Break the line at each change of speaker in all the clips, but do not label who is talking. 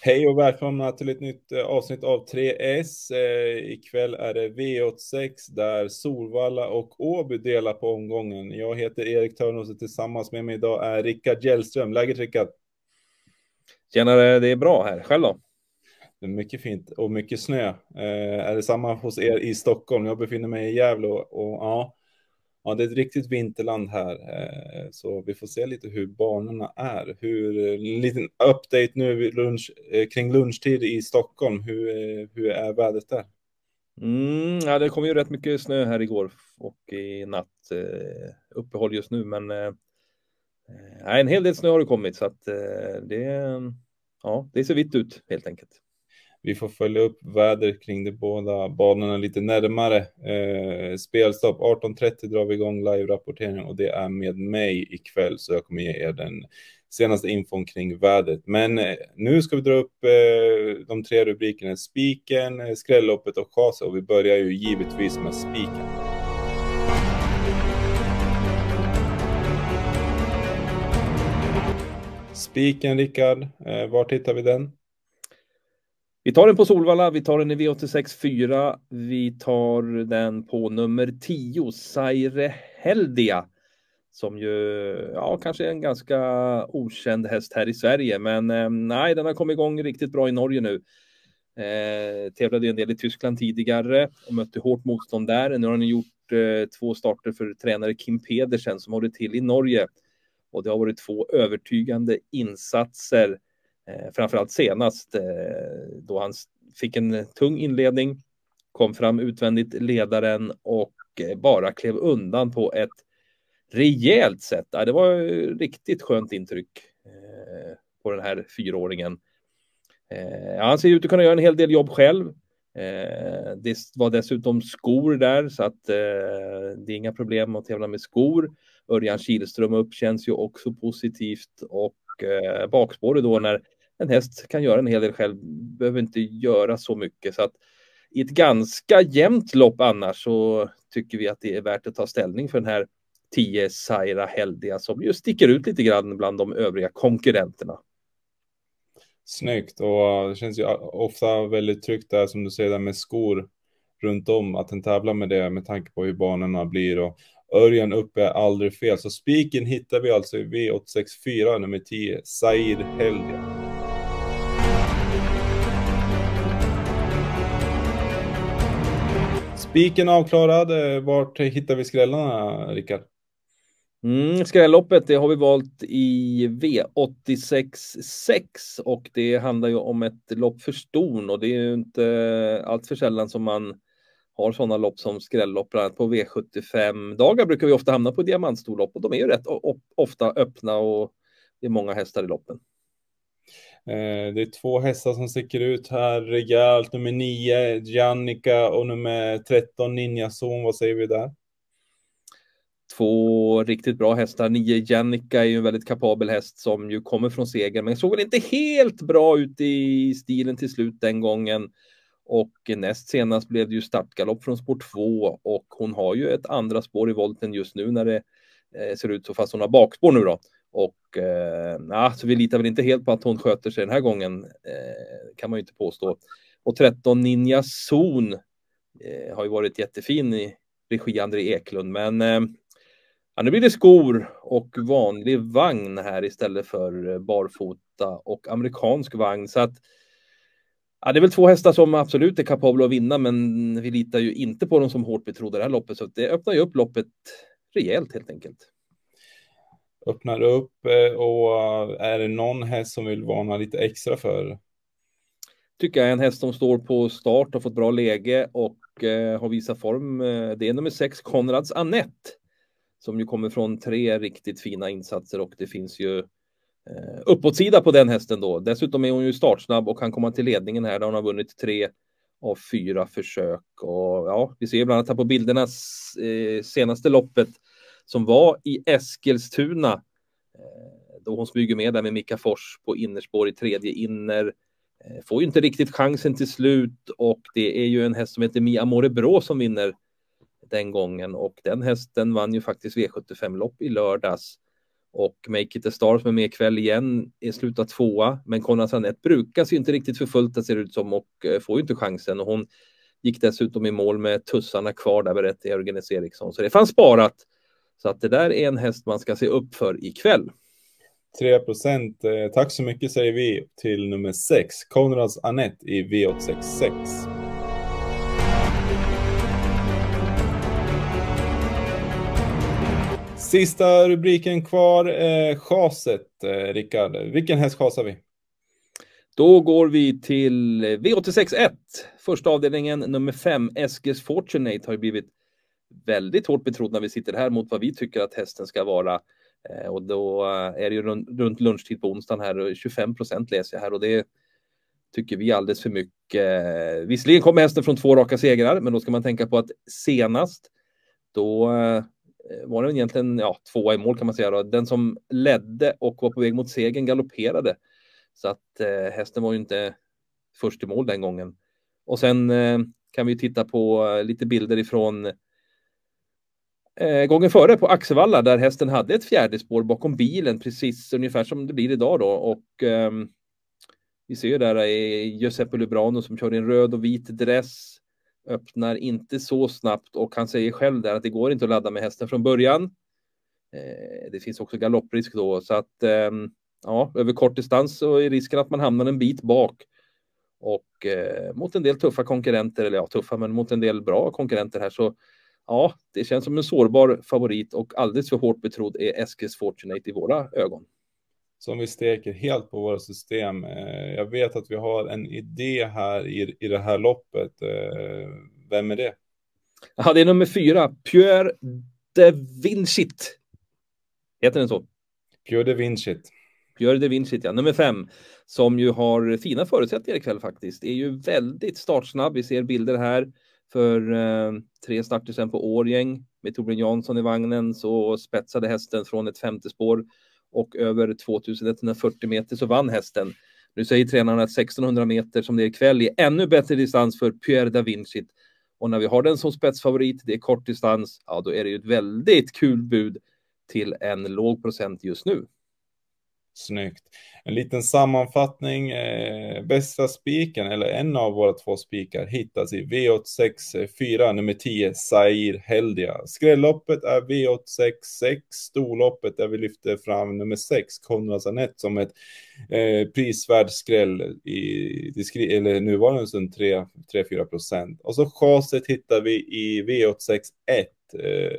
Hej och välkomna till ett nytt eh, avsnitt av 3S. Eh, ikväll är det V86 där Solvalla och Åby delar på omgången. Jag heter Erik Törnros och tillsammans med mig idag är Rickard Hjellström. Läget Rickard?
Tjenare, det är bra här. Själv då?
Det är mycket fint och mycket snö. Eh, är det samma hos er i Stockholm? Jag befinner mig i Gävle och, och ja, ja, det är ett riktigt vinterland här, eh, så vi får se lite hur banorna är. Hur, en liten update nu lunch, eh, kring lunchtid i Stockholm. Hur, hur är vädret där?
Mm, ja, det kom ju rätt mycket snö här igår och i natt. uppehåll just nu, men eh, en hel del snö har det kommit så att det, ja, det ser vitt ut helt enkelt.
Vi får följa upp väder kring de båda banorna lite närmare. Eh, spelstopp 18.30 drar vi igång live-rapportering och det är med mig ikväll så jag kommer ge er den senaste infon kring vädret. Men eh, nu ska vi dra upp eh, de tre rubrikerna spiken, eh, skrälloppet och chasa och vi börjar ju givetvis med spiken. Spiken, Rickard, eh, var hittar vi den?
Vi tar den på Solvalla, vi tar den i V86 4, vi tar den på nummer 10, Saire Heldia. Som ju, ja, kanske är en ganska okänd häst här i Sverige, men eh, nej, den har kommit igång riktigt bra i Norge nu. Eh, tävlade en del i Tyskland tidigare och mötte hårt motstånd där. Nu har den gjort eh, två starter för tränare Kim Pedersen som håller till i Norge. Och det har varit två övertygande insatser Eh, framförallt senast eh, då han fick en tung inledning, kom fram utvändigt ledaren och eh, bara klev undan på ett rejält sätt. Det var riktigt skönt intryck eh, på den här fyraåringen. Eh, han ser ut att kunna göra en hel del jobb själv. Det var dessutom skor där så att det är inga problem att tävla med skor. Örjan Kihlström upp känns ju också positivt och bakspåret då när en häst kan göra en hel del själv, behöver inte göra så mycket. Så att i ett ganska jämnt lopp annars så tycker vi att det är värt att ta ställning för den här 10 Saira Heldia som ju sticker ut lite grann bland de övriga konkurrenterna.
Snyggt och det känns ju ofta väldigt tryggt där som du säger där med skor runt om att den tävlar med det med tanke på hur banorna blir och Örjan uppe är aldrig fel. Så spiken hittar vi alltså i V864 nummer 10, Sair Heldia. Spiken avklarad. Eh, vart hittar vi skrällarna, Rickard?
Mm, skrälloppet det har vi valt i V86 6 och det handlar ju om ett lopp för ston och det är ju inte allt för sällan som man har sådana lopp som skrällopp, bland annat på V75 dagar brukar vi ofta hamna på diamantstorlopp och de är ju rätt ofta öppna och det är många hästar i loppen.
Eh, det är två hästar som sticker ut här rejält. Nummer 9, Jannica och nummer 13, Ninja Zon. Vad säger vi där?
Två riktigt bra hästar. 9 Jannica är ju en väldigt kapabel häst som ju kommer från seger, men såg väl inte helt bra ut i stilen till slut den gången. Och näst senast blev det ju startgalopp från spår 2 och hon har ju ett andra spår i volten just nu när det eh, ser ut så fast hon har bakspår nu då. Och eh, nah, så vi litar väl inte helt på att hon sköter sig den här gången, eh, kan man ju inte påstå. Och 13 Ninja Zon eh, har ju varit jättefin i regi André Eklund, men eh, ja, nu blir det skor och vanlig vagn här istället för eh, barfota och amerikansk vagn. Så att Ja, det är väl två hästar som absolut är kapabla att vinna, men vi litar ju inte på dem som hårt betrodda det här loppet, så det öppnar ju upp loppet rejält helt enkelt
öppnar upp eh, och eh, är det någon häst som vill varna lite extra för?
Tycker jag är en häst som står på start, har fått bra läge och eh, har visat form. Eh, det är nummer sex, Konrads Annette, som ju kommer från tre riktigt fina insatser och det finns ju eh, uppåtsida på den hästen då. Dessutom är hon ju startsnabb och kan komma till ledningen här där hon har vunnit tre av fyra försök och ja, vi ser bland annat här på bilderna eh, senaste loppet som var i Eskilstuna. Eh, då hon smyger med där med Mika Fors på innerspår i tredje inner. Eh, får ju inte riktigt chansen till slut och det är ju en häst som heter Mia Morebro som vinner den gången och den hästen vann ju faktiskt V75 lopp i lördags. Och Make It A Star som är med ikväll igen är slutat tvåa. Men Konrad Sanett brukas ju inte riktigt för fullt, det ser ut som, och eh, får ju inte chansen. Och hon gick dessutom i mål med tussarna kvar där, berättar Jörgen S. Eriksson. Så det fanns sparat. Så att det där är en häst man ska se upp för ikväll.
3 procent. Eh, tack så mycket säger vi till nummer 6, Konrads Annette i V866. Sista rubriken kvar, eh, chaset. Eh, Rickard, vilken häst chasar vi?
Då går vi till V861, första avdelningen, nummer 5, Eskes Fortunate har blivit väldigt hårt betrodd när vi sitter här mot vad vi tycker att hästen ska vara. Eh, och då eh, är det ju runt lunchtid på onsdagen här, 25 procent läser jag här och det tycker vi alldeles för mycket. Visserligen kommer hästen från två raka segrar, men då ska man tänka på att senast då eh, var det egentligen ja, tvåa i mål kan man säga. Då. Den som ledde och var på väg mot segern galopperade. Så att eh, hästen var ju inte först i mål den gången. Och sen eh, kan vi titta på lite bilder ifrån eh, gången före på Axevalla där hästen hade ett fjärde spår bakom bilen, precis ungefär som det blir idag då. Och eh, vi ser ju där är Giuseppe Lubrano som kör i en röd och vit dress. Öppnar inte så snabbt och han säger själv där att det går inte att ladda med hästen från början. Eh, det finns också galopprisk då så att ehm, ja, över kort distans så är risken att man hamnar en bit bak. Och eh, mot en del tuffa konkurrenter, eller ja, tuffa, men mot en del bra konkurrenter här så ja, det känns som en sårbar favorit och alldeles för hårt betrodd är Eskils Fortunate i våra ögon.
Som vi steker helt på våra system. Eh, jag vet att vi har en idé här i, i det här loppet. Eh, vem är det?
Ja, det är nummer fyra, Pierre de Vincit. Heter den så?
Pierre de Vincit.
Pierre de Vincit, ja. Nummer fem, som ju har fina förutsättningar ikväll faktiskt. Det är ju väldigt startsnabb. Vi ser bilder här för eh, tre starter sedan på Årgäng med Torbjörn Jansson i vagnen så spetsade hästen från ett femte spår och över 2140 meter så vann hästen. Nu säger tränaren att 1600 meter som det är ikväll är ännu bättre distans för Pierre da Vinci. Och när vi har den som spetsfavorit, det är kort distans, ja då är det ju ett väldigt kul bud till en låg procent just nu.
Snyggt. En liten sammanfattning. Eh, bästa spiken, eller en av våra två spikar, hittas i V864 nummer 10, Sair Heldia. Skrälloppet är V866, storloppet där vi lyfter fram nummer 6, Konrad Sanett, som ett eh, prisvärd skräll i, i eller nuvarande stund 3-4 procent. Och så chaset hittar vi i V861. Eh,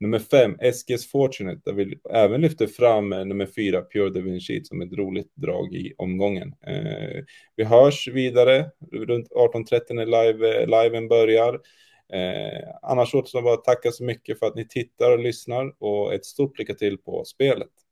Nummer fem, SG's Fortunate, där vi även lyfter fram eh, nummer fyra, Pure Da Vinci, som ett roligt drag i omgången. Eh, vi hörs vidare runt 18.30 när live, eh, liven börjar. Eh, annars återstår bara att tacka så mycket för att ni tittar och lyssnar och ett stort lycka till på spelet.